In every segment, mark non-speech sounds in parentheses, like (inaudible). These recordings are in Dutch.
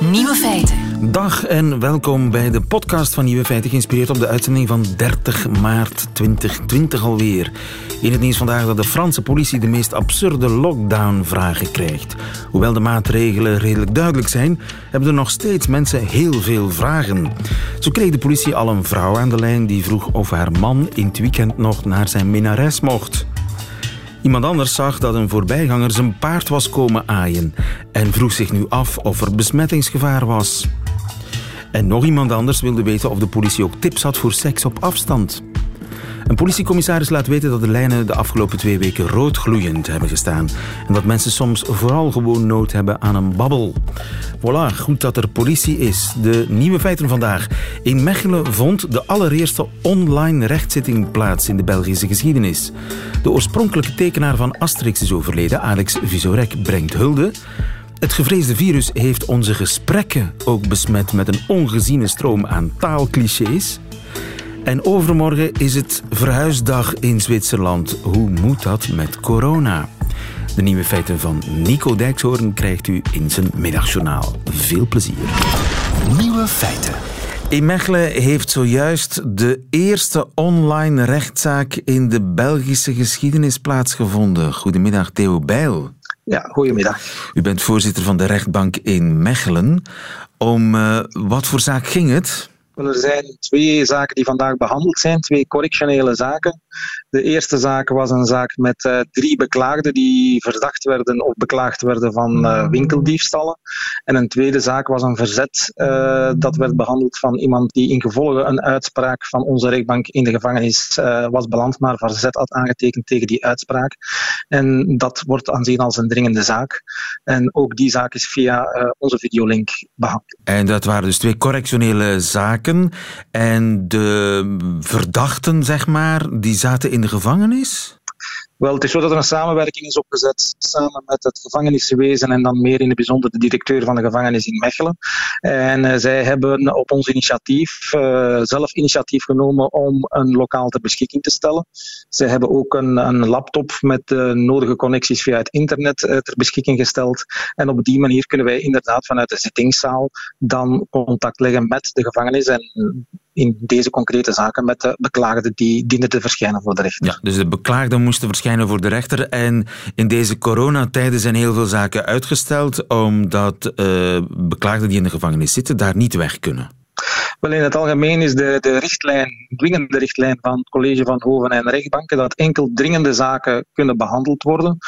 Nieuwe feiten. Dag en welkom bij de podcast van Nieuwe Feiten, geïnspireerd op de uitzending van 30 maart 2020 alweer. In het nieuws vandaag dat de Franse politie de meest absurde lockdown-vragen krijgt. Hoewel de maatregelen redelijk duidelijk zijn, hebben er nog steeds mensen heel veel vragen. Zo kreeg de politie al een vrouw aan de lijn die vroeg of haar man in het weekend nog naar zijn minares mocht. Iemand anders zag dat een voorbijganger zijn paard was komen aaien en vroeg zich nu af of er besmettingsgevaar was. En nog iemand anders wilde weten of de politie ook tips had voor seks op afstand. Een politiecommissaris laat weten dat de lijnen de afgelopen twee weken roodgloeiend hebben gestaan. En dat mensen soms vooral gewoon nood hebben aan een babbel. Voilà, goed dat er politie is. De nieuwe feiten vandaag. In Mechelen vond de allereerste online rechtszitting plaats in de Belgische geschiedenis. De oorspronkelijke tekenaar van Asterix is overleden, Alex Visorek, brengt hulde. Het gevreesde virus heeft onze gesprekken ook besmet met een ongeziene stroom aan taalclichés. En overmorgen is het verhuisdag in Zwitserland. Hoe moet dat met corona? De nieuwe feiten van Nico Dijkshoorn krijgt u in zijn middagjournaal. Veel plezier. Nieuwe feiten. In Mechelen heeft zojuist de eerste online rechtszaak in de Belgische geschiedenis plaatsgevonden. Goedemiddag, Theo Bijl. Ja, goedemiddag. U bent voorzitter van de rechtbank in Mechelen. Om uh, wat voor zaak ging het? Er zijn twee zaken die vandaag behandeld zijn, twee correctionele zaken. De eerste zaak was een zaak met uh, drie beklaagden die verdacht werden of beklaagd werden van uh, winkeldiefstallen. En een tweede zaak was een verzet uh, dat werd behandeld van iemand die in gevolge een uitspraak van onze rechtbank in de gevangenis was beland, maar verzet had aangetekend tegen die uitspraak. En dat wordt aanzien als een dringende zaak. En ook die zaak is via onze videolink behandeld. En dat waren dus twee correctionele zaken. En de verdachten, zeg maar, die zaten in de gevangenis? Wel, het is zo dat er een samenwerking is opgezet samen met het gevangeniswezen en dan meer in het bijzonder de directeur van de gevangenis in Mechelen. En uh, zij hebben op ons initiatief uh, zelf initiatief genomen om een lokaal ter beschikking te stellen. Zij hebben ook een, een laptop met de nodige connecties via het internet uh, ter beschikking gesteld. En op die manier kunnen wij inderdaad vanuit de zittingszaal dan contact leggen met de gevangenis en in deze concrete zaken met de beklaagden die dienen te verschijnen voor de rechter. Ja, dus de beklaagden moesten verschijnen voor de rechter. En in deze coronatijden zijn heel veel zaken uitgesteld omdat uh, beklaagden die in de gevangenis zitten daar niet weg kunnen. Wel, in het algemeen is de, de richtlijn, dwingende richtlijn van het college van hoven en rechtbanken dat enkel dringende zaken kunnen behandeld worden.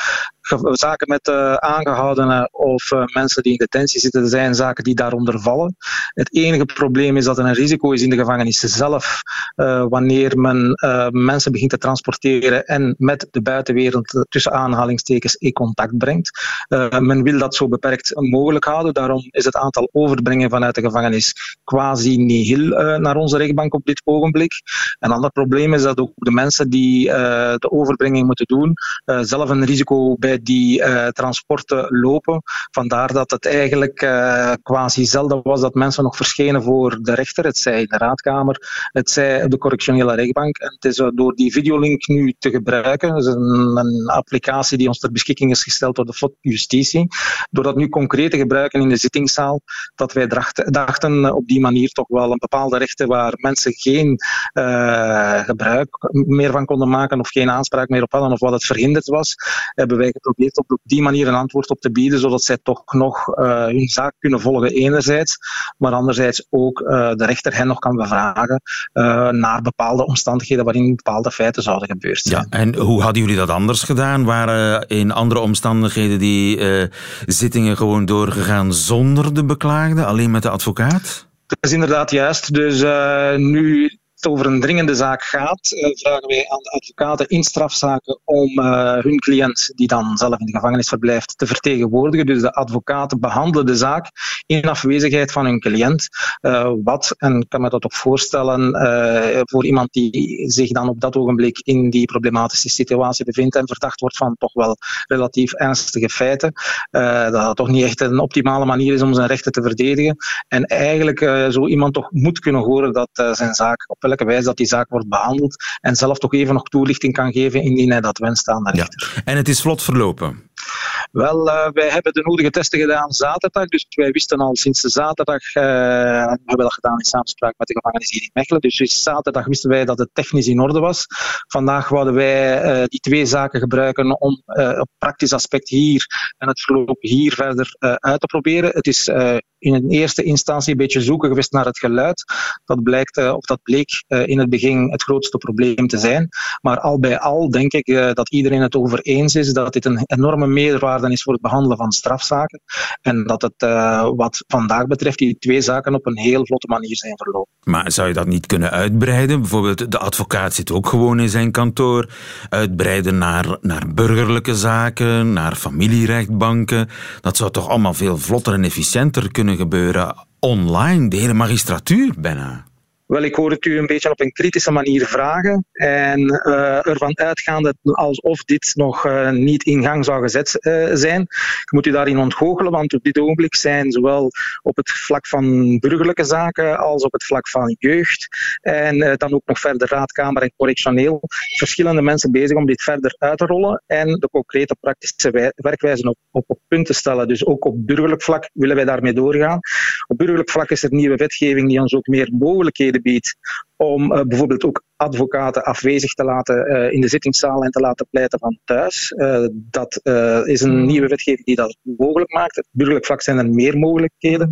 Zaken met uh, aangehoudenen of uh, mensen die in detentie zitten, zijn zaken die daaronder vallen. Het enige probleem is dat er een risico is in de gevangenis zelf, wanneer men mensen begint te transporteren en met de buitenwereld tussen aanhalingstekens in contact brengt. men wil dat zo beperkt mogelijk houden, daarom is het aantal overbrengen vanuit de gevangenis quasi nihil naar onze rechtbank op dit ogenblik. Een ander probleem is dat ook de mensen die de overbrenging moeten doen, zelf een risico bij die uh, transporten lopen. Vandaar dat het eigenlijk uh, quasi zelden was dat mensen nog verschenen voor de rechter, het zij in de raadkamer, het zij de correctionele rechtbank. En het is door die videolink nu te gebruiken, een, een, applicatie die ons ter beschikking is gesteld door de FOD Justitie, door dat nu concreet te gebruiken in de zittingszaal, dat wij dachten, dachten op die manier toch wel een bepaalde rechten waar mensen geen gebruik meer van konden maken of geen aanspraak meer op hadden of wat het verhinderd was, hebben wij geprobeerd op die manier een antwoord op te bieden, zodat zij toch nog uh, hun zaak kunnen volgen enerzijds, maar anderzijds ook uh, de rechter hen nog kan bevragen uh, naar bepaalde omstandigheden waarin bepaalde feiten zouden gebeurd zijn. Ja, en hoe hadden jullie dat anders gedaan? Waren in andere omstandigheden die zittingen gewoon doorgegaan zonder de beklaagde, alleen met de advocaat? Dat is inderdaad juist. Dus nu het over een dringende zaak gaat, uh, vragen wij aan de advocaten in strafzaken om uh, hun cliënt, die dan zelf in de gevangenis verblijft, te vertegenwoordigen. Dus de advocaten behandelen de zaak in afwezigheid van hun cliënt. Uh, wat, en kan me dat ook voorstellen, voor iemand die zich dan op dat ogenblik in die problematische situatie bevindt en verdacht wordt van toch wel relatief ernstige feiten, dat het toch niet echt een optimale manier is om zijn rechten te verdedigen. En eigenlijk zo iemand toch moet kunnen horen dat zijn zaak op welke wijze dat die zaak wordt behandeld en zelf toch even nog toelichting kan geven indien hij dat wenst aan de rechter. Ja. En het is vlot verlopen? Wel, wij hebben de nodige testen gedaan zaterdag. Dus wij wisten al sinds de zaterdag, uh, we hebben dat gedaan in samenspraak met de gevangenis hier in Mechelen. Dus sinds zaterdag wisten wij dat het technisch in orde was. Vandaag wouden wij die twee zaken gebruiken om op praktisch aspect hier en het verloop hier verder uit te proberen. Het is in een eerste instantie een beetje zoeken geweest naar het geluid. Dat, blijkt, of dat bleek in het begin het grootste probleem te zijn. Maar al bij al denk ik dat iedereen het over eens is dat dit een enorme meerwaarde is voor het behandelen van strafzaken. En dat het uh, wat vandaag betreft die twee zaken op een heel vlotte manier zijn verlopen. Maar zou je dat niet kunnen uitbreiden? Bijvoorbeeld de advocaat zit ook gewoon in zijn kantoor. Uitbreiden naar, naar burgerlijke zaken, naar familierechtbanken. Dat zou toch allemaal veel vlotter en efficiënter kunnen gebeuren online, de hele magistratuur bijna. Wel, ik hoor het u een beetje op een kritische manier vragen en uh, ervan uitgaande alsof dit nog uh, niet in gang zou gezet uh, zijn. Ik moet u daarin ontgoochelen, want op dit ogenblik zijn zowel op het vlak van burgerlijke zaken als op het vlak van jeugd en dan ook nog verder raadkamer en correctioneel verschillende mensen bezig om dit verder uit te rollen en de concrete praktische werkwijze op, op, op punt te stellen. Dus ook op burgerlijk vlak willen wij daarmee doorgaan. Op burgerlijk vlak is er nieuwe wetgeving die ons ook meer mogelijkheden biedt om uh, bijvoorbeeld ook advocaten afwezig te laten uh, in de zittingszaal en te laten pleiten van thuis. Uh, dat is een hmm. nieuwe wetgeving die dat mogelijk maakt. Op burgerlijk vlak zijn er meer mogelijkheden.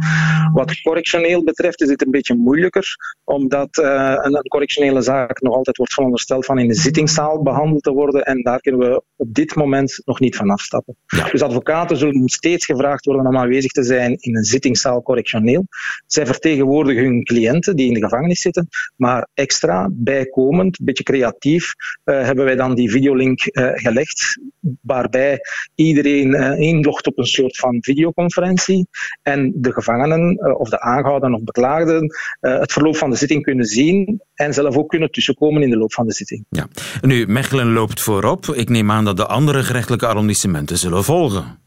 Wat correctioneel betreft is dit een beetje moeilijker, omdat een, een, correctionele zaak nog altijd wordt verondersteld van in de zittingszaal behandeld te worden en daar kunnen we op dit moment nog niet van afstappen. Ja. Dus advocaten zullen steeds gevraagd worden om aanwezig te zijn in een zittingszaal correctioneel. Zij vertegenwoordigen hun cliënten die in de gevangenis zitten, maar extra, bijkomend, een beetje creatief, uh, hebben wij dan die videolink uh, gelegd, waarbij iedereen uh, inlogt op een soort van videoconferentie en de gevangenen of de aangehouden of beklaagden het verloop van de zitting kunnen zien en zelf ook kunnen tussenkomen in de loop van de zitting. Ja. Nu, Mechelen loopt voorop. Ik neem aan dat de andere gerechtelijke arrondissementen zullen volgen.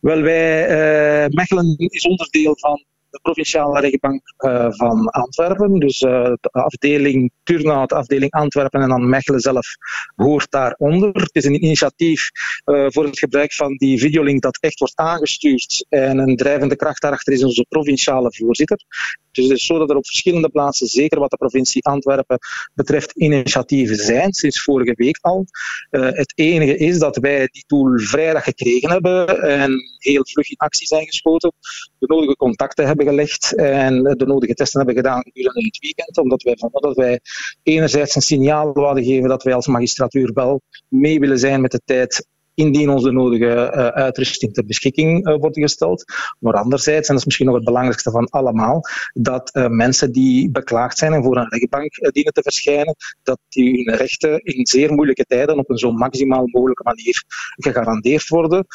Wel, wij, Mechelen is onderdeel van de provinciale rechtbank uh, van Antwerpen. Dus uh, de afdeling Turnhout, afdeling Antwerpen en dan Mechelen zelf hoort daaronder. Het is een initiatief uh, voor het gebruik van die videolink dat echt wordt aangestuurd. En een drijvende kracht daarachter is onze provinciale voorzitter. Dus het is zo dat er op verschillende plaatsen, zeker wat de provincie Antwerpen betreft, initiatieven zijn, sinds vorige week al. het enige is dat wij die tool vrijdag gekregen hebben en heel vlug in actie zijn geschoten. De nodige contacten hebben gelegd en de nodige testen hebben gedaan gedurende het weekend, omdat wij vonden dat wij enerzijds een signaal wilden geven dat wij als magistratuur wel mee willen zijn met de tijd indien ons de nodige uh, uitrusting ter beschikking uh, wordt gesteld. Maar anderzijds, en dat is misschien nog het belangrijkste van allemaal, dat uh, mensen die beklaagd zijn en voor een rechtbank dienen te verschijnen, dat die hun rechten in zeer moeilijke tijden op een zo maximaal mogelijke manier gegarandeerd worden.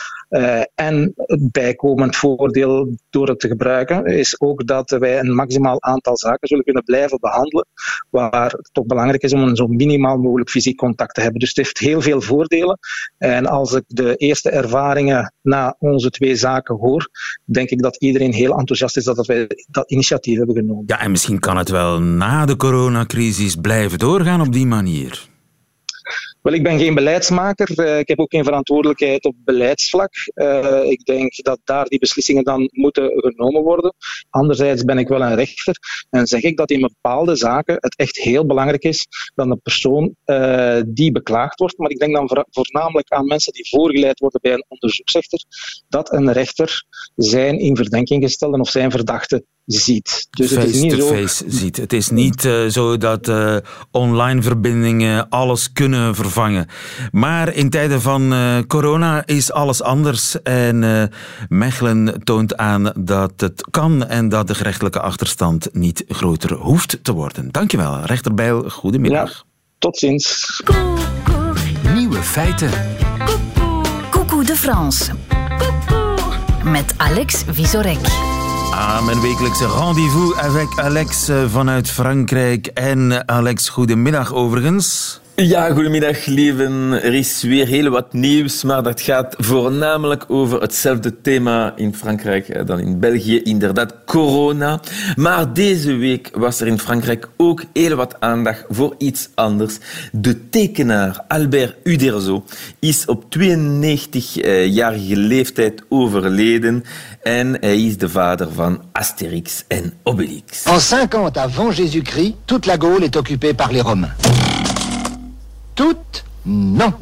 en het bijkomend voordeel door het te gebruiken is ook dat wij een maximaal aantal zaken zullen kunnen blijven behandelen, waar het toch belangrijk is om een zo minimaal mogelijk fysiek contact te hebben. Dus het heeft heel veel voordelen. En als als ik de eerste ervaringen na onze twee zaken hoor, denk ik dat iedereen heel enthousiast is dat wij dat initiatief hebben genomen. Ja, en misschien kan het wel na de coronacrisis blijven doorgaan op die manier. Wel, ik ben geen beleidsmaker. Uh, ik heb ook geen verantwoordelijkheid op beleidsvlak. Uh, ik denk dat daar die beslissingen dan moeten genomen worden. Anderzijds ben ik wel een rechter en zeg ik dat in bepaalde zaken het echt heel belangrijk is dat de persoon uh, die beklaagd wordt, maar ik denk dan voornamelijk aan mensen die voorgeleid worden bij een onderzoeksrechter, dat een rechter zijn in verdenking gestelde of zijn verdachte ziet. Dus face het is niet to zo... face ziet. Het is niet uh, zo dat uh, online verbindingen alles kunnen vervangen. Maar in tijden van uh, corona is alles anders. En Mechelen toont aan dat het kan en dat de gerechtelijke achterstand niet groter hoeft te worden. Dankjewel, rechter Bijl. Goedemiddag. Ja, tot ziens. Nieuwe feiten. Coucou de France. Met Alex Visorek. Ah, mijn wekelijkse rendezvous avec Alex eh, vanuit Frankrijk. En Alex, goedemiddag overigens. Ja, goedemiddag, lieven. Er is weer heel wat nieuws, maar dat gaat voornamelijk over hetzelfde thema in Frankrijk dan in België, inderdaad corona. Maar deze week was er in Frankrijk ook heel wat aandacht voor iets anders. De tekenaar Albert Uderzo is op 92-jarige leeftijd overleden en hij is de vader van Astérix en Obélix. En 50 avant Jésus-Christ, toute la Gaule est occupée par les Romains. Toutes Non.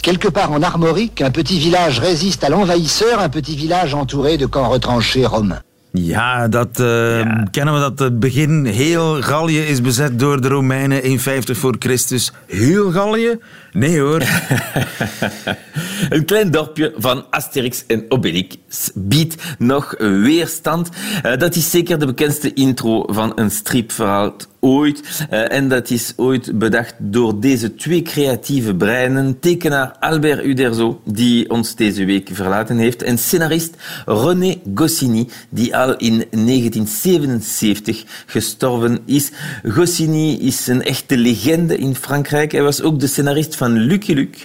Quelque part en Armorique, un petit village résiste à l'envahisseur, un petit village entouré de camps retranchés romains. Ja, dat uh, ja. kennen we dat het begin. Heel Gallië is bezet door de Romeinen in 50 voor Christus. Heel Gallië? Nee hoor. (laughs) Een klein dorpje van Asterix en Obelix biedt nog weerstand. Uh, dat is zeker de bekendste intro van een stripverhaal Uh, en dat is ooit bedacht door deze twee creatieve breinen. Tekenaar Albert Uderzo, die ons deze week verlaten heeft. En scenarist René Goscinny, die al in 1977 gestorven is. Goscinny is een echte legende in Frankrijk. Hij was ook de scenarist van Lucky Luke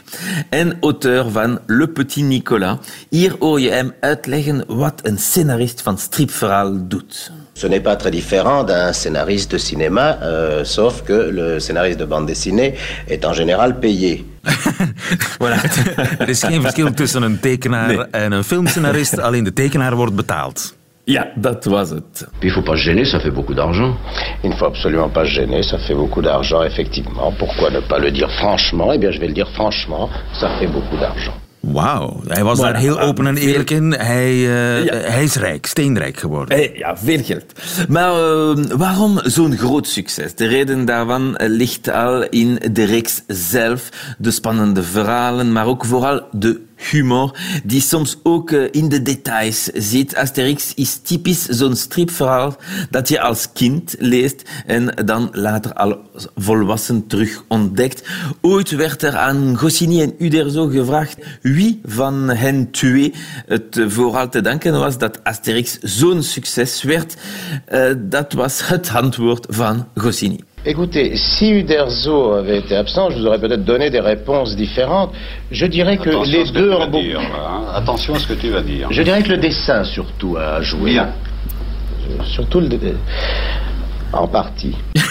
en auteur van Le Petit Nicolas. Hier hoor je hem uitleggen wat een scenarist van stripverhaal doet. Ce n'est pas très différent d'un scénariste de cinéma, euh, sauf que le scénariste de bande dessinée est en général payé. (laughs) voilà. er is geen verschil tussen een tekenaar nee. en een filmscenarist, (laughs) alleen de tekenaar wordt betaald. Ja, dat was het. Il faut pas se gêner, ça fait beaucoup d'argent. Il ne faut absolument pas se gêner, ça fait beaucoup d'argent, effectivement. Pourquoi ne pas le dire franchement? Eh bien, je vais le dire franchement, ça fait beaucoup d'argent. Wauw, hij was daar heel open en eerlijk in. Hij, uh, ja. hij is rijk, steenrijk geworden. Hey, ja, veel geld. Maar uh, waarom zo'n groot succes? De reden daarvan ligt al in de reeks zelf, de spannende verhalen, maar ook vooral de humor, die soms ook in de details zit. Asterix is typisch zo'n stripverhaal dat je als kind leest en dan later al volwassen terug ontdekt. Ooit werd er aan Goscinny en Uderzo gevraagd wie van hen twee het vooral te danken was dat Asterix zo'n succes werd. Dat was het antwoord van Goscinny. Écoutez, si Uderzo avait été absent, je vous aurais peut-être donné des réponses différentes. Je dirais que Attention les à ce que deux tu ont vas beaucoup- dire, là, hein. Attention à ce que tu vas dire. Je dirais que le dessin surtout a joué. Bien. Euh, Surtout le en partie. (laughs)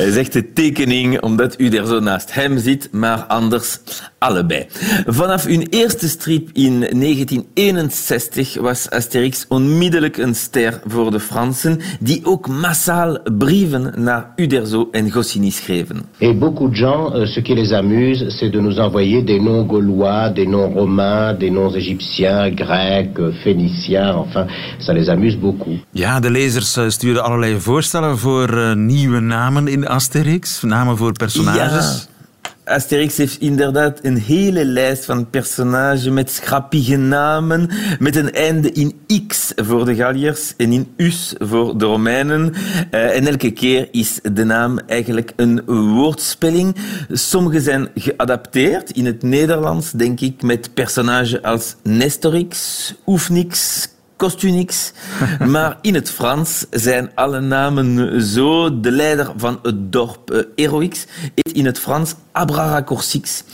Hij zegt de tekening omdat u er zo naast hem zit, maar anders allebei. Vanaf hun eerste strip in 1961 was Asterix onmiddellijk een ster voor de Fransen, die ook massaal brieven naar Uderzo en Goscinny schreven. Et beaucoup de gens, euh, ce qui les amuse, c'est de nous envoyer des noms gaulois, des noms romains, des noms égyptiens, grecs, euh, phéniciens, enfin, ça les amuse beaucoup. Ja, de lezers eh, stuurden allerlei voorstellen voor eh, nieuwe namen in Asterix. Namen voor personages. Asterix heeft inderdaad een hele lijst van personages met schrappige namen, met een einde in X voor de Galliërs en in Us voor de Romeinen. Eh, en elke keer is de naam eigenlijk een woordspelling. Sommige zijn geadapteerd in het Nederlands, denk ik, met personages als Nestorix, Oefnix, Costunix. (laughs) Maar in het Frans zijn alle namen zo. De leider van het dorp uh, Heroix heet in het Frans Abraracoursix.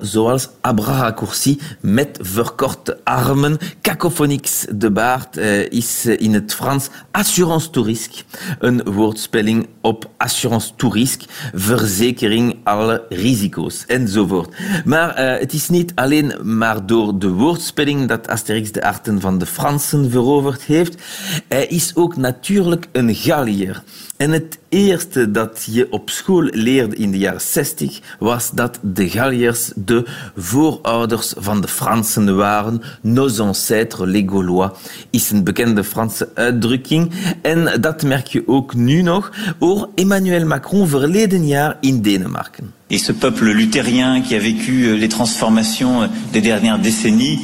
Zoals Abraraccourci met verkorte armen. Cacophonix, de baard, uh, is in het Frans Assurance Tourisk. Een woordspelling op Assurance Tourisk. Verzekering alle risico's enzovoort. Maar het is niet alleen maar door de woordspelling dat Asterix de arten van de Fransen veroverd heeft. Hij is ook natuurlijk een Galliër. En het eerste dat je op school leerde in de jaren 60 was dat de Galliërs de voorouders van de Fransen waren. Nos ancêtres, les Gaulois, is een bekende Franse uitdrukking. En dat merk je ook nu nog. Hoor Emmanuel Macron verleden jaar in Denemarken. Et ce peuple luthérien qui a vécu les transformations des dernières décennies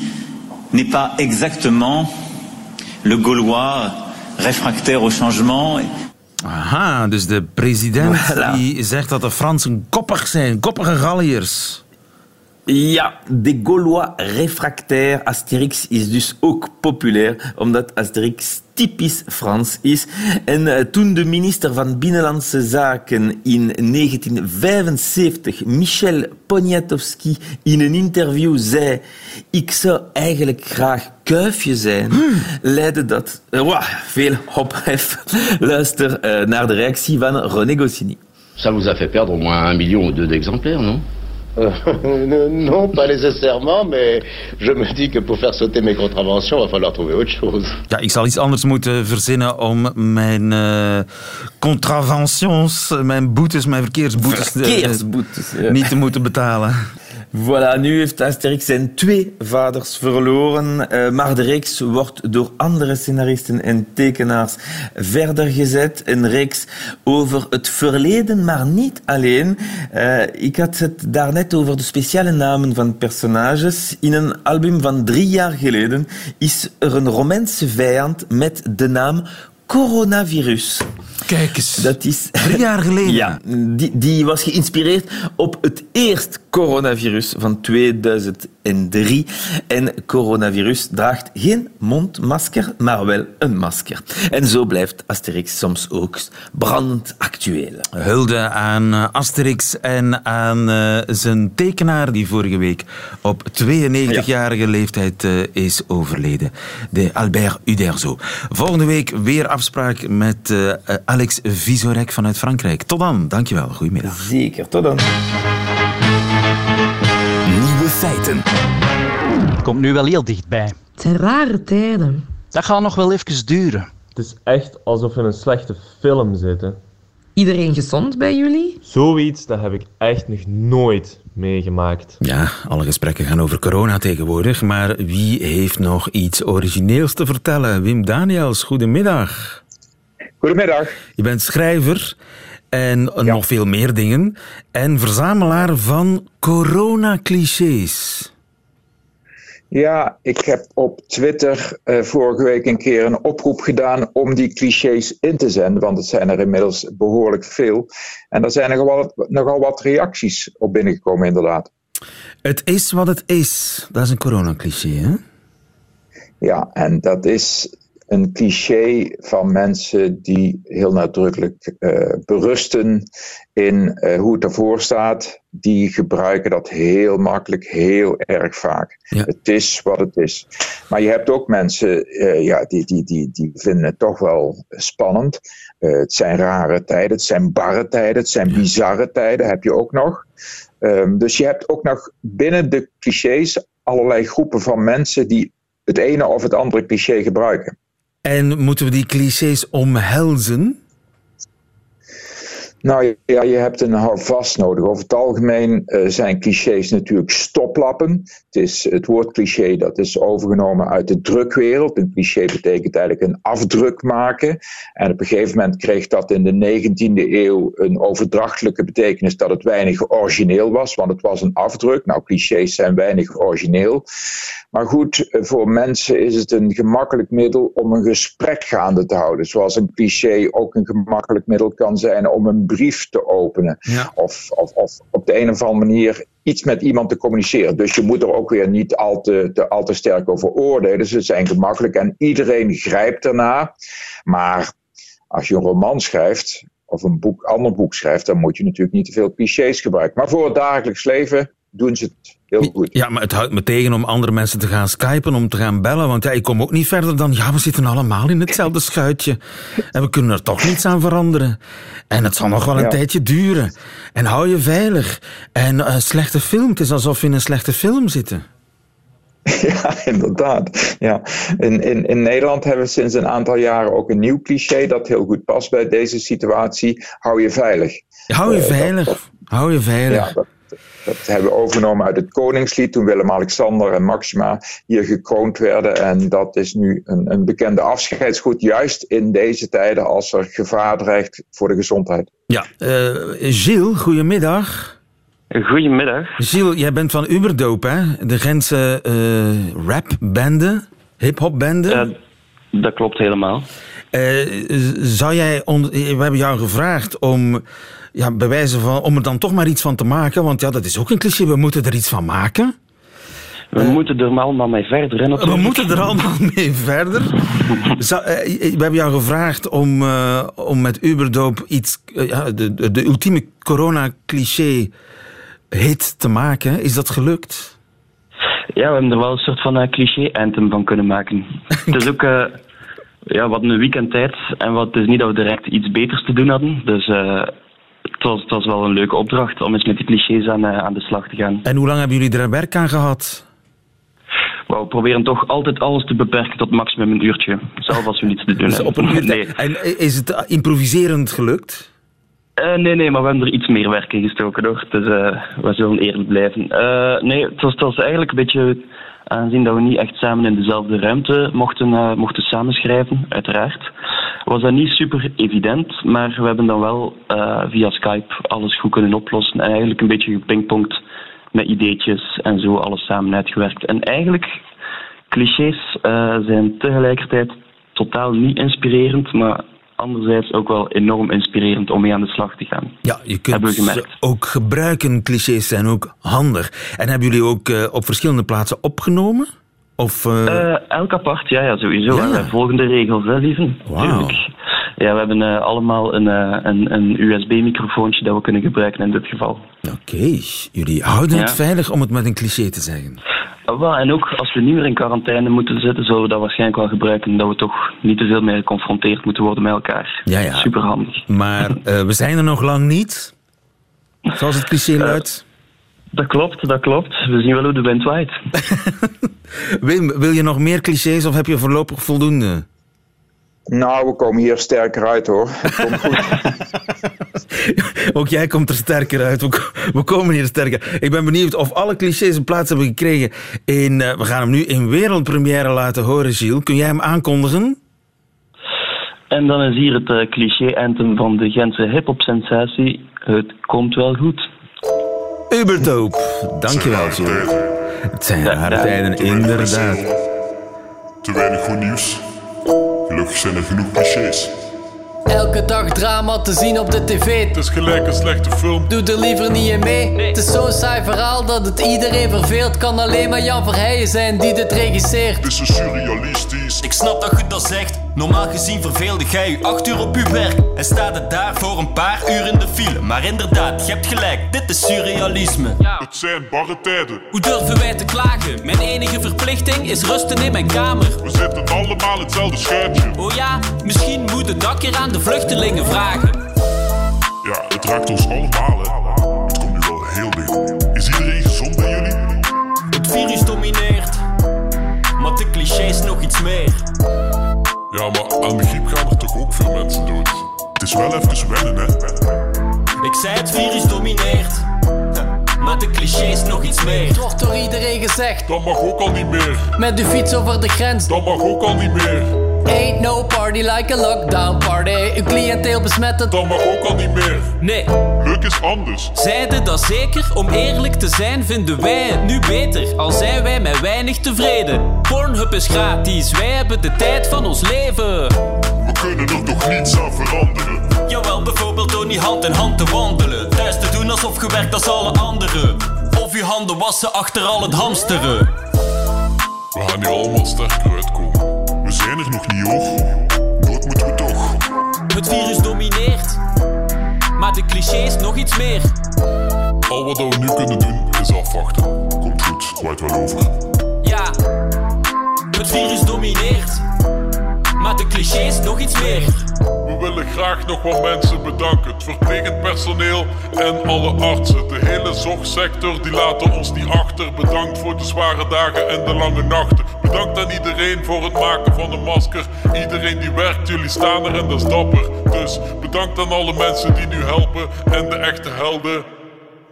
n'est pas exactement le Gaulois réfractaire au changement. Aha, dus de president voilà. die zegt dat de Fransen koppig zijn, koppige Galliërs. Ja, de Gaulois réfractaire Asterix is dus ook populair, omdat Asterix typisch Frans is. En uh, toen de minister van Binnenlandse Zaken in 1975, Michel Poniatowski, in een interview zei ik zou eigenlijk graag kuifje zijn, hmm. leidde dat uh, wow, veel ophef. (laughs) Luister uh, naar de reactie van René Goscinny. Ça vous a fait perdre au moins un million ou deux d'exemplaires, non euh, (laughs) non, pas nécessairement, mais je me dis que pour faire sauter mes contraventions, il va falloir trouver autre chose. Ja, ik zal iets anders moeten verzinnen om mijn uh, contraventions, mijn boetes, mijn verkeersboetes, eh, verkeersboetes ja. niet te moeten betalen. Voilà, nu heeft Asterix zijn twee vaders verloren, uh, maar de reeks wordt door andere scenaristen en tekenaars verder gezet. Een reeks over het verleden, maar niet alleen. Uh, ik had het daarnet over de speciale namen van personages. In een album van drie jaar geleden is er een Romeinse vijand met de naam coronavirus. Kijk eens. Dat is... Drie jaar geleden? Ja, die, die was geïnspireerd op het eerste coronavirus van 2003. En coronavirus draagt geen mondmasker, maar wel een masker. En zo blijft Asterix soms ook brandend actueel. Hulde aan eh, Asterix en aan uh, zijn tekenaar die vorige week op 92-jarige leeftijd uh, is overleden. De Albert Uderzo. Volgende week weer afspraak met uh, Alex Visorek vanuit Frankrijk. Tot dan, dankjewel. Goedemiddag. Zeker, tot dan. Nieuwe feiten. Komt nu wel heel dichtbij. Het zijn rare tijden. Dat gaat nog wel even duren. Het is echt alsof we in een slechte film zitten. Iedereen gezond bij jullie? Zoiets, dat heb ik echt nog nooit meegemaakt. Ja, alle gesprekken gaan over corona tegenwoordig, maar wie heeft nog iets origineels te vertellen? Wim Daniels, goedemiddag. Goedemiddag. Je bent schrijver en ja. nog veel meer dingen en verzamelaar van corona-clichés. Ja, ik heb op Twitter uh, vorige week een keer een oproep gedaan om die clichés in te zenden, want het zijn er inmiddels behoorlijk veel. En er zijn nogal wat, nogal wat reacties op binnengekomen, inderdaad. Het is wat het is. Dat is een coronacliché, hè? Ja, en dat is een cliché van mensen die heel nadrukkelijk uh, berusten in uh, hoe het ervoor staat. Die gebruiken dat heel makkelijk, heel erg vaak. Ja. Het is wat het is. Maar je hebt ook mensen uh, ja, die, die, die, die vinden het toch wel spannend. het zijn rare tijden, het zijn barre tijden, het zijn bizarre tijden, heb je ook nog. Um, dus je hebt ook nog binnen de clichés allerlei groepen van mensen die het ene of het andere cliché gebruiken. En moeten we die clichés omhelzen? Nou ja, je hebt een houvast nodig. Over het algemeen uh, zijn clichés natuurlijk stoplappen. Het, is, het woord cliché dat is overgenomen uit de drukwereld. Een cliché betekent eigenlijk een afdruk maken. En op een gegeven moment kreeg dat in de 19e eeuw een overdrachtelijke betekenis dat het weinig origineel was, want het was een afdruk. Nou, clichés zijn weinig origineel. Maar goed, voor mensen is het een gemakkelijk middel om een gesprek gaande te houden. Zoals een cliché ook een gemakkelijk middel kan zijn om een brief te openen. Ja. Of, of, of op de een of andere manier iets met iemand te communiceren. Dus je moet er ook weer niet al te, te, al te sterk over oordelen. Ze zijn gemakkelijk en iedereen grijpt ernaar. Maar als je een roman schrijft of een boek, ander boek schrijft, dan moet je natuurlijk niet te veel clichés gebruiken. Maar voor het dagelijks leven doen ze het heel goed. Ja, maar het houdt me tegen om andere mensen te gaan skypen, om te gaan bellen. Want ja, ik kom ook niet verder dan, ja, we zitten allemaal in hetzelfde schuitje. En we kunnen er toch niets aan veranderen. En het zal nog wel een ja. tijdje duren. En hou je veilig. En uh, slechte film, het is alsof we in een slechte film zitten. (laughs) Ja, inderdaad. Ja. In, in, in Nederland hebben we sinds een aantal jaren ook een nieuw cliché dat heel goed past bij deze situatie. Hou je veilig. Hou je uh, veilig. Dat, dat, hou je veilig. Ja, dat, dat hebben we overgenomen uit het Koningslied toen Willem-Alexander en Maxima hier gekroond werden. En dat is nu een, een bekende afscheidsgoed, juist in deze tijden als er gevaar dreigt voor de gezondheid. Ja, uh, Gilles, goedemiddag. Goedemiddag. Gilles, jij bent van Uberdope, hè? De Gentse uh, rapbende, hip-hopbende. Uh, dat klopt helemaal. zou jij, on- we hebben jou gevraagd om ja, bewijzen van, om er dan toch maar iets van te maken. Want ja, dat is ook een cliché, we moeten er iets van maken. We moeten er allemaal mee verder. Hè, We moeten er allemaal (laughs) mee verder. Zou- eh, we hebben jou gevraagd om, eh, om met Uberdoop iets, eh, ja, de, de, ultieme corona-cliché-hit te maken. Is dat gelukt? Ja, we hebben er wel een soort van eh, cliché-anthem van kunnen maken. het is ook... eh, ja, hadden een weekend tijd en wat, het is niet dat we direct iets beters te doen hadden. Dus eh, het, was, het was wel een leuke opdracht om eens met die clichés aan, eh, aan de slag te gaan. En hoe lang hebben jullie er werk aan gehad? We proberen toch altijd alles te beperken tot maximum een uurtje. Zelfs als we niets te doen Dus hebben. op een uur (laughs) nee. En is het improviserend gelukt? Eh, nee, nee, maar we hebben er iets meer werk in gestoken hoor. Dus eh, we zullen eerlijk blijven. Nee, het was, het was eigenlijk een beetje aangezien dat we niet echt samen in dezelfde ruimte mochten, mochten samenschrijven, uiteraard. Was dat niet super evident, maar we hebben dan wel eh, via Skype alles goed kunnen oplossen. En eigenlijk een beetje gepingpongd met ideetjes en zo alles samen uitgewerkt. En eigenlijk, clichés eh, zijn tegelijkertijd totaal niet inspirerend, maar anderzijds ook wel enorm inspirerend om mee aan de slag te gaan. Ja, je kunt ze ook gebruiken. Clichés zijn ook handig. En hebben jullie ook eh, op verschillende plaatsen opgenomen? Of, eh, Eh, elk apart, ja, ja sowieso. Ja. hè. Wij volgen de regels, hè, lieven. Wauw. Ja, we hebben eh, allemaal een, eh, een, een USB-microfoontje dat we kunnen gebruiken in dit geval. Oké, jullie houden het veilig om het met een cliché te zeggen. Wel, en ook als we niet meer in quarantaine moeten zitten, zullen we dat waarschijnlijk wel gebruiken. Dat we toch niet te veel meer geconfronteerd moeten worden met elkaar. Ja, ja. Superhandig. Maar eh, we zijn er nog lang niet. Zoals het cliché luidt. Dat klopt, dat klopt. We zien wel hoe de wind waait. (laughs) Wim, wil je nog meer clichés of heb je voorlopig voldoende? Nou, we komen hier sterker uit hoor. Het komt goed. (laughs) Ook jij komt er sterker uit. We, ko- we komen hier sterker. Ik ben benieuwd of alle clichés een plaats hebben gekregen. In, eh, we gaan hem nu in wereldpremière laten horen, Gilles. Kun jij hem aankondigen? En dan is hier het eh, cliché-anthem van de Gentse hip-hop-sensatie. Het komt wel goed. Uberdoop. Dankjewel, Gilles. Het zijn rare tijden, inderdaad. Te weinig goed nieuws. Gelukkig zijn er genoeg clichés. Elke dag drama te zien op de tv. Het is gelijk een slechte film. Doe er liever niet in mee. Het is zo'n saai verhaal dat het iedereen verveelt. Kan alleen maar Jan Verheijen zijn die dit regisseert. Het is surrealistisch. Ik snap dat je dat zegt. Normaal gezien verveelde jij je acht uur op je werk en staat het daar voor een paar uur in de file. Maar inderdaad, je hebt gelijk, dit is surrealisme. Het zijn barre tijden. Hoe durven wij te klagen? Mijn enige verplichting is rusten in mijn kamer. We zitten allemaal in hetzelfde schuitje. Oh ja, misschien moet het dak hier aan de vluchtelingen vragen. Ja, het raakt ons allemaal, hè. Het komt nu wel heel dicht. Is iedereen gezond bij jullie? Het virus domineert, maar de clichés nog iets meer. Ja, maar aan de griep gaan er toch ook veel mensen dood. Het is wel even wennen, hè. Ik zei het virus domineert, maar de clichés nog iets meer. Het wordt door iedereen gezegd. Dat mag ook al niet meer. Met uw fiets over de grens. Dat mag ook al niet meer. Ain't no party like a lockdown party. Uw cliënteel besmetten. Dat mag ook al niet meer. Nee. Leuk is anders. Zeiden dat zeker? Om eerlijk te zijn vinden wij het nu beter. Al zijn wij met weinig tevreden. Pornhub is gratis, wij hebben de tijd van ons leven. We kunnen er toch niets aan veranderen. Jawel, bijvoorbeeld door niet hand in hand te wandelen. Thuis te doen alsof je werkt als alle anderen. Of je handen wassen achter al het hamsteren. We gaan hier allemaal sterker uitkomen. Zijn er nog niet hoor. Dood moeten we toch. Het virus domineert, maar de clichés nog iets meer. Al wat we nu kunnen doen is afwachten. Komt goed, waait wel over. Ja, het virus domineert, maar de clichés nog iets meer. We willen graag nog wat mensen bedanken. Het verplegend personeel en alle artsen. De hele zorgsector die laten ons niet achter. Bedankt voor de zware dagen en de lange nachten. Bedankt aan iedereen voor het maken van een masker. Iedereen die werkt, jullie staan er en dat is dapper. Dus bedankt aan alle mensen die nu helpen. En de echte helden,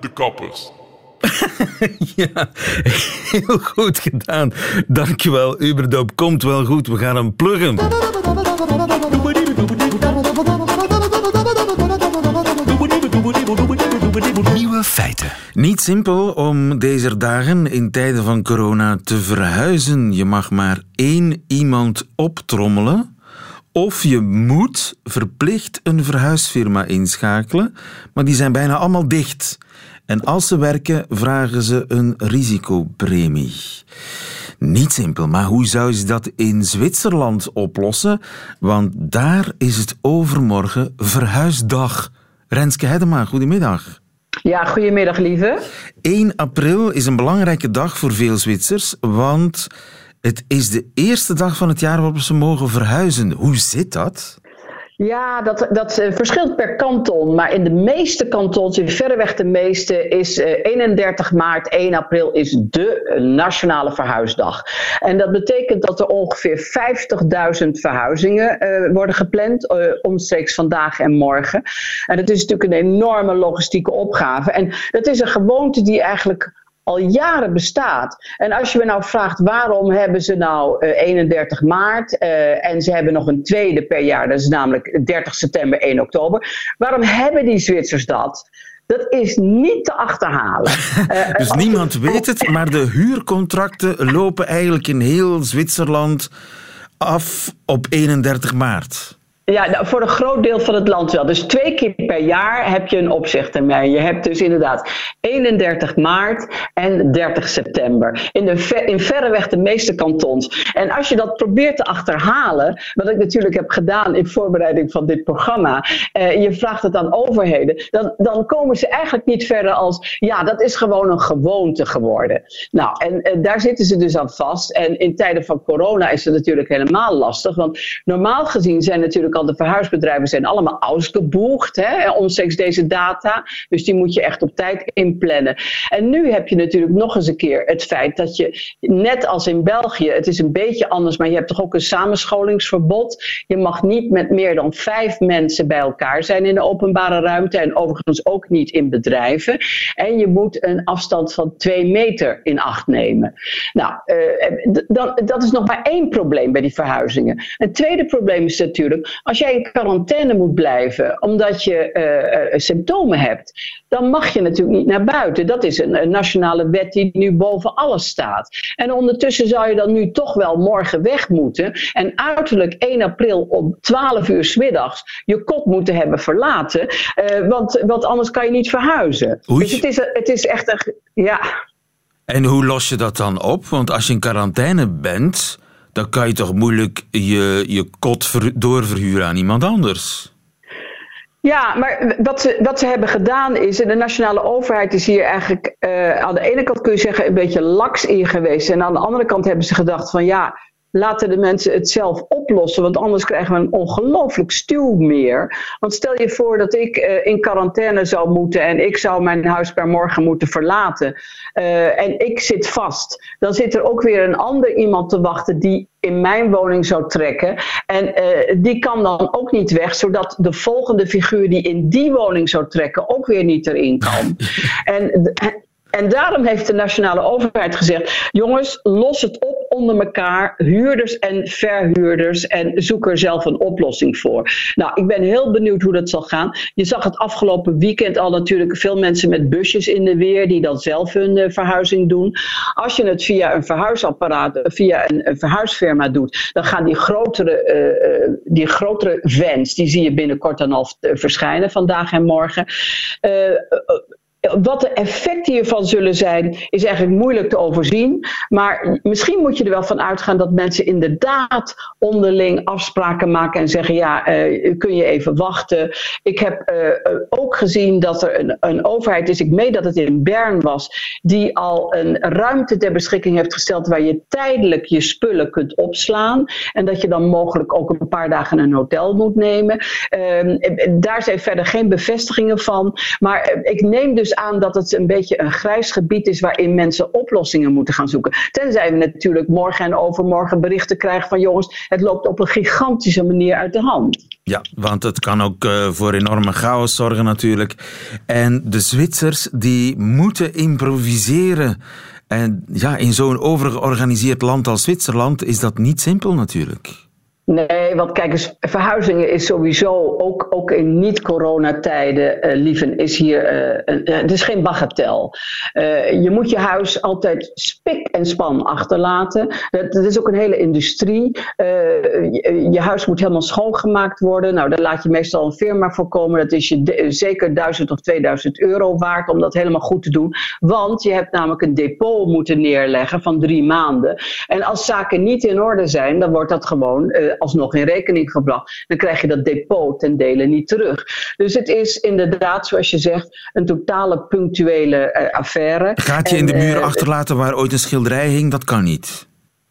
de kappers. (laughs) Ja, heel goed gedaan. Dankjewel, Uberdoop. Komt wel goed. We gaan hem pluggen. Nieuwe feiten. Niet simpel om deze dagen in tijden van corona te verhuizen. Je mag maar één iemand optrommelen Of je moet verplicht een verhuisfirma inschakelen, maar die zijn bijna allemaal dicht. En als ze werken, vragen ze een risicopremie. Niet simpel, maar hoe zou ze dat in Zwitserland oplossen? Want daar is het overmorgen verhuisdag. Renske Hedema, goedemiddag. Ja, goedemiddag lieve. 1 april is een belangrijke dag voor veel Zwitsers, want het is de eerste dag van het jaar waarop ze mogen verhuizen. Hoe zit dat? Ja, dat, dat uh, verschilt per kanton. Maar in de meeste kantons, in verreweg de meeste, is uh, 31 maart, 1 april is de nationale verhuisdag. En dat betekent dat er ongeveer 50.000 verhuizingen uh, worden gepland, omstreeks vandaag en morgen. En dat is natuurlijk een enorme logistieke opgave. En dat is een gewoonte die eigenlijk al jaren bestaat. En als je me nou vraagt waarom hebben ze nou uh, 31 maart uh, en ze hebben nog een tweede per jaar, dat is namelijk 30 september, 1 oktober. Waarom hebben die Zwitsers dat? Dat is niet te achterhalen. Uh, (laughs) dus niemand weet het, maar de huurcontracten lopen eigenlijk in heel Zwitserland af op 31 maart. Ja, nou, voor een groot deel van het land wel. Dus twee keer per jaar heb je een opzichtermijn. Je hebt dus inderdaad 31 maart en 30 september. In, de ver, in verreweg de meeste kantons. En als je dat probeert te achterhalen, wat ik natuurlijk heb gedaan in voorbereiding van dit programma, eh, je vraagt het aan overheden, dan, dan komen ze eigenlijk niet verder als, ja, dat is gewoon een gewoonte geworden. Nou, en eh, daar zitten ze dus aan vast. En in tijden van corona is het natuurlijk helemaal lastig, want normaal gezien zijn natuurlijk de verhuisbedrijven zijn allemaal ausgeboegd, hè, omstreeks deze data. Dus die moet je echt op tijd inplannen. En nu heb je natuurlijk nog eens een keer het feit dat je, net als in België, het is een beetje anders, maar je hebt toch ook een samenscholingsverbod. Je mag niet met meer dan vijf mensen bij elkaar zijn in de openbare ruimte en overigens ook niet in bedrijven. En je moet een afstand van twee meter in acht nemen. Nou, uh, dan, dat is nog maar één probleem bij die verhuizingen. Een tweede probleem is natuurlijk, als jij in quarantaine moet blijven omdat je uh, uh, symptomen hebt, dan mag je natuurlijk niet naar buiten. Dat is een, een, nationale wet die nu boven alles staat. En ondertussen zou je dan nu toch wel morgen weg moeten en uiterlijk 1 april om 12 uur s middags je kot moeten hebben verlaten, uh, want, want anders kan je niet verhuizen. Oei. Dus het is, het is echt een. Ja. En hoe los je dat dan op? Want als je in quarantaine bent dan kan je toch moeilijk je, je kot ver, doorverhuren aan iemand anders. Ja, maar wat ze, wat ze hebben gedaan is, en de nationale overheid is hier eigenlijk uh, aan de ene kant kun je zeggen een beetje laks in geweest. En aan de andere kant hebben ze gedacht van ja, laten de mensen het zelf oplossen, want anders krijgen we een ongelooflijk stuw meer. Want stel je voor dat ik uh, in quarantaine zou moeten en ik zou mijn huis per morgen moeten verlaten uh, en ik zit vast, dan zit er ook weer een ander iemand te wachten die in mijn woning zou trekken. En uh, die kan dan ook niet weg, zodat de volgende figuur die in die woning zou trekken ook weer niet erin kan. (laughs) en, en daarom heeft de nationale overheid gezegd: jongens, los het op onder elkaar, huurders en verhuurders, en zoek er zelf een oplossing voor. Nou, ik ben heel benieuwd hoe dat zal gaan. Je zag het afgelopen weekend al natuurlijk veel mensen met busjes in de weer die dan zelf hun uh, verhuizing doen. Als je het via een verhuisapparaat, via een, verhuisfirma doet, dan gaan die grotere, uh, die grotere vans, die zie je binnenkort dan al verschijnen vandaag en morgen. Wat de effecten hiervan zullen zijn, is eigenlijk moeilijk te overzien. Maar misschien moet je er wel van uitgaan dat mensen inderdaad onderling afspraken maken en zeggen: ja, uh, kun je even wachten. Ik heb uh, ook gezien dat er een, een, overheid is, ik meen dat het in Bern was, die al een ruimte ter beschikking heeft gesteld waar je tijdelijk je spullen kunt opslaan. En dat je dan mogelijk ook een paar dagen een hotel moet nemen. Uh, daar zijn verder geen bevestigingen van. Maar ik neem dus aan dat het een beetje een grijs gebied is waarin mensen oplossingen moeten gaan zoeken. Tenzij we natuurlijk morgen en overmorgen berichten krijgen van jongens, het loopt op een gigantische manier uit de hand. Ja, want het kan ook uh, voor enorme chaos zorgen natuurlijk. En de Zwitsers die moeten improviseren. En ja, in zo'n overgeorganiseerd land als Zwitserland is dat niet simpel natuurlijk. Nee, want kijk eens, verhuizingen is sowieso ook, ook in niet-coronatijden, uh, lieven, is hier, een, uh, het is geen bagatel. je moet je huis altijd spik en span achterlaten. Dat, is ook een hele industrie. Je, je, huis moet helemaal schoongemaakt worden. Nou, daar laat je meestal een firma voor komen. Dat is je zeker 1000 of 2000 euro waard om dat helemaal goed te doen. Want je hebt namelijk een depot moeten neerleggen van drie maanden. En als zaken niet in orde zijn, dan wordt dat gewoon alsnog in rekening gebracht. Dan krijg je dat depot ten dele niet terug. Dus het is inderdaad, zoals je zegt, een totale punctuele uh, affaire. Gaat je in de muur uh, achterlaten waar ooit een schilderij hing? Dat kan niet.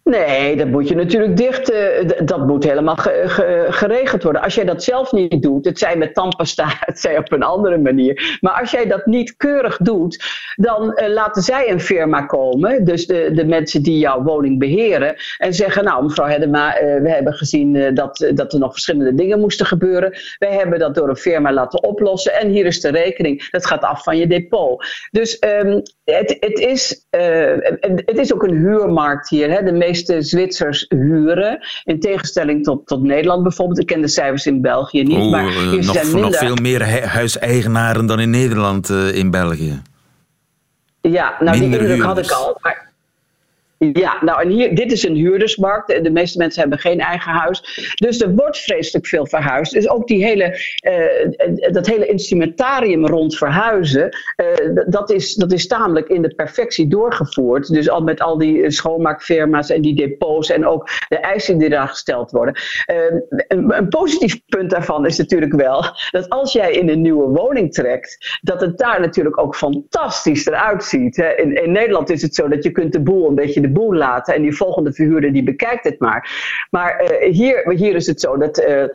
Nee, dat moet je natuurlijk dicht. Uh, dat moet helemaal ge, ge, geregeld worden. Als jij dat zelf niet doet, het zij met tandpasta, (laughs) het zij op een andere manier. Maar als jij dat niet keurig doet, dan uh, laten zij een firma komen. Dus de, de mensen die jouw woning beheren. En zeggen: Nou, mevrouw Hedema, uh, we hebben gezien dat, dat er nog verschillende dingen moesten gebeuren. Wij hebben dat door een firma laten oplossen. En hier is de rekening. Dat gaat af van je depot. Dus um, het, het, is, het is ook een huurmarkt hier. Hè? De meeste meeste Zwitsers huren. In tegenstelling tot, tot Nederland bijvoorbeeld. Ik ken de cijfers in België niet. Oh, maar hier nog, zijn minder... nog veel meer huiseigenaren dan in Nederland uh, in België. Ja, nou minder die indruk had ik al. Maar ja, nou en hier, dit is een huurdersmarkt. De meeste mensen hebben geen eigen huis. Dus er wordt vreselijk veel verhuisd. Dus ook die hele, uh, dat hele instrumentarium rond verhuizen, uh, dat, is, dat is tamelijk in de perfectie doorgevoerd. Dus al met al die schoonmaakfirma's en die depots en ook de eisen die daar gesteld worden. Een, een, positief punt daarvan is natuurlijk wel dat als jij in een nieuwe woning trekt, dat het daar natuurlijk ook fantastisch eruit ziet. Hè. In, in Nederland is het zo dat je kunt de boel een beetje boel laten. En die volgende verhuurder die bekijkt het maar. Maar uh, hier, hier is het zo dat uh, uh,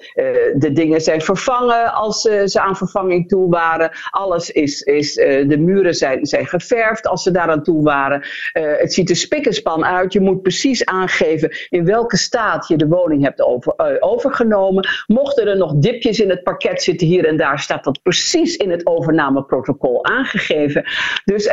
de dingen zijn vervangen als ze aan vervanging toe waren. Alles is, is de muren zijn, zijn geverfd als ze daaraan toe waren. het ziet er spik en span uit. Je moet precies aangeven in welke staat je de woning hebt over, overgenomen. Mochten er nog dipjes in het parket zitten hier en daar, staat dat precies in het overnameprotocol aangegeven. Dus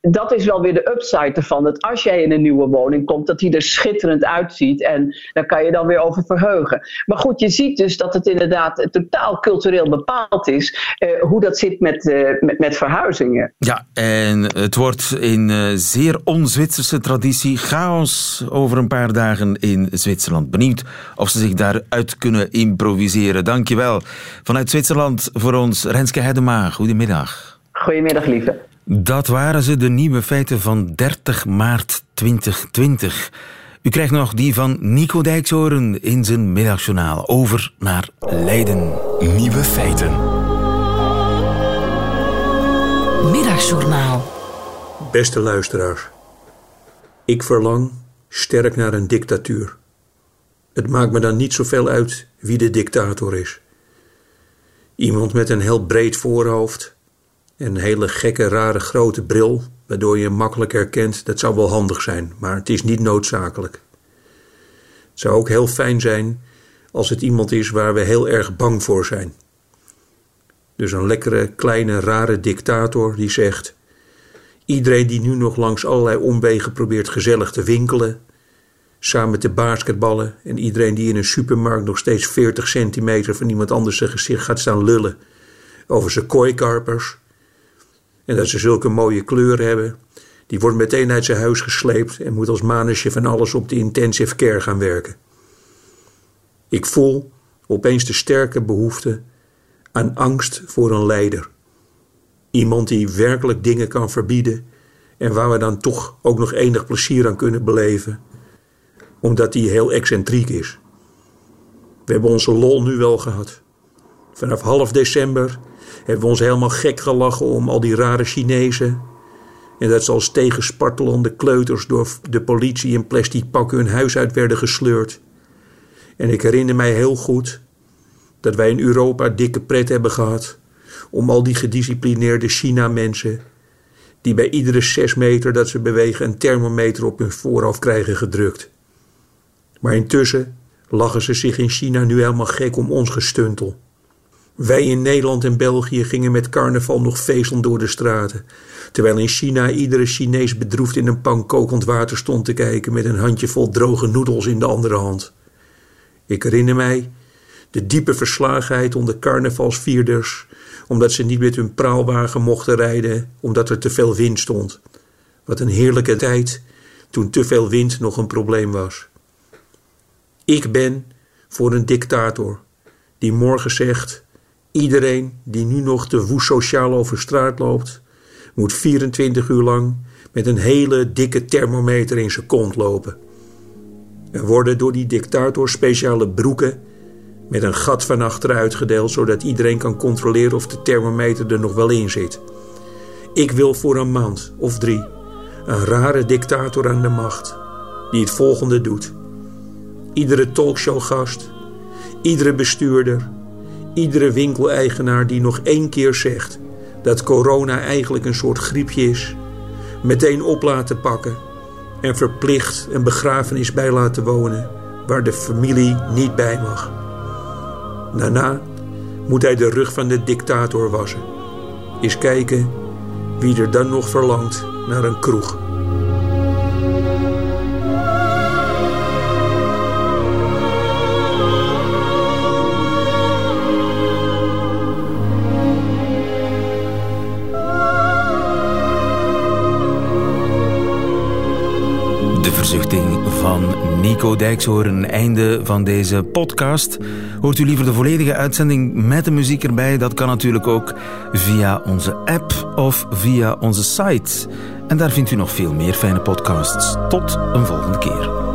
dat is wel weer de upside ervan. Dat als jij in een nieuwe woning komt, dat die er schitterend uitziet. En daar kan je dan weer over verheugen. Maar goed, je ziet dus dat het inderdaad totaal cultureel bepaald is eh, hoe dat zit met, met, met, verhuizingen. Ja, en het wordt in uh, zeer on-Zwitserse traditie chaos over een paar dagen in Zwitserland. Benieuwd of ze zich daaruit kunnen improviseren. Dankjewel. Vanuit Zwitserland voor ons Renske Hedema. Goedemiddag. Goedemiddag, lieve. Dat waren ze, de nieuwe feiten van 30 maart 2020. U krijgt nog die van Nico Dijkshoorn in zijn middagjournaal. Over naar Leiden. Nieuwe feiten. Middagjournaal. Beste luisteraars. Ik verlang sterk naar een dictatuur. Het maakt me dan niet zoveel uit wie de dictator is. Iemand met een heel breed voorhoofd en een hele gekke, rare grote bril, waardoor je hem makkelijk herkent, dat zou wel handig zijn, maar het is niet noodzakelijk. Het zou ook heel fijn zijn als het iemand is waar we heel erg bang voor zijn. Dus een lekkere, kleine, rare dictator die zegt: Iedereen die nu nog langs allerlei omwegen probeert gezellig te winkelen, samen te basketballen en iedereen die in een supermarkt nog steeds 40 centimeter van iemand anders zijn gezicht gaat staan lullen over zijn kooikarpers en dat ze zulke mooie kleuren hebben. Die wordt meteen uit zijn huis gesleept en moet als manusje van alles op de intensive care gaan werken. Ik voel opeens de sterke behoefte aan angst voor een leider. Iemand die werkelijk dingen kan verbieden en waar we dan toch ook nog enig plezier aan kunnen beleven, omdat hij heel excentriek is. We hebben onze lol nu wel gehad. Vanaf half december hebben we ons helemaal gek gelachen om al die rare Chinezen. En dat ze als tegenspartelende kleuters door de politie in plastic pakken hun huis uit werden gesleurd. En ik herinner mij heel goed dat wij in Europa dikke pret hebben gehad om al die gedisciplineerde China-mensen, die bij iedere zes meter dat ze bewegen een thermometer op hun voorhoofd krijgen gedrukt. Maar intussen lachen ze zich in China nu helemaal gek om ons gestuntel. Wij in Nederland en België gingen met carnaval nog feestend door de straten. Terwijl in China iedere Chinees bedroefd in een pan kokend water stond te kijken met een handjevol droge noedels in de andere hand. Ik herinner mij de diepe verslagenheid onder carnavalsvierders, omdat ze niet met hun praalwagen mochten rijden, omdat er te veel wind stond. Wat een heerlijke tijd toen te veel wind nog een probleem was. Ik ben voor een dictator die morgen zegt: iedereen die nu nog te woest sociaal over straat loopt, moet 24 uur lang met een hele dikke thermometer in zijn kont lopen. Er worden door die dictator speciale broeken met een gat van achteruit gedeeld, zodat iedereen kan controleren of de thermometer er nog wel in zit. Ik wil voor een maand of drie een rare dictator aan de macht die het volgende doet. Iedere talkshowgast, iedere bestuurder, iedere winkeleigenaar die nog één keer zegt dat corona eigenlijk een soort griepje is, meteen op laten pakken en verplicht een begrafenis bij laten wonen waar de familie niet bij mag. Daarna moet hij de rug van de dictator wassen. Eens kijken wie er dan nog verlangt naar een kroeg. De verzuchting van Nico Dijkshoorn. Einde van deze podcast. Hoort u liever de volledige uitzending met de muziek erbij? Dat kan natuurlijk ook via onze app of via onze site. En daar vindt u nog veel meer fijne podcasts. Tot een volgende keer.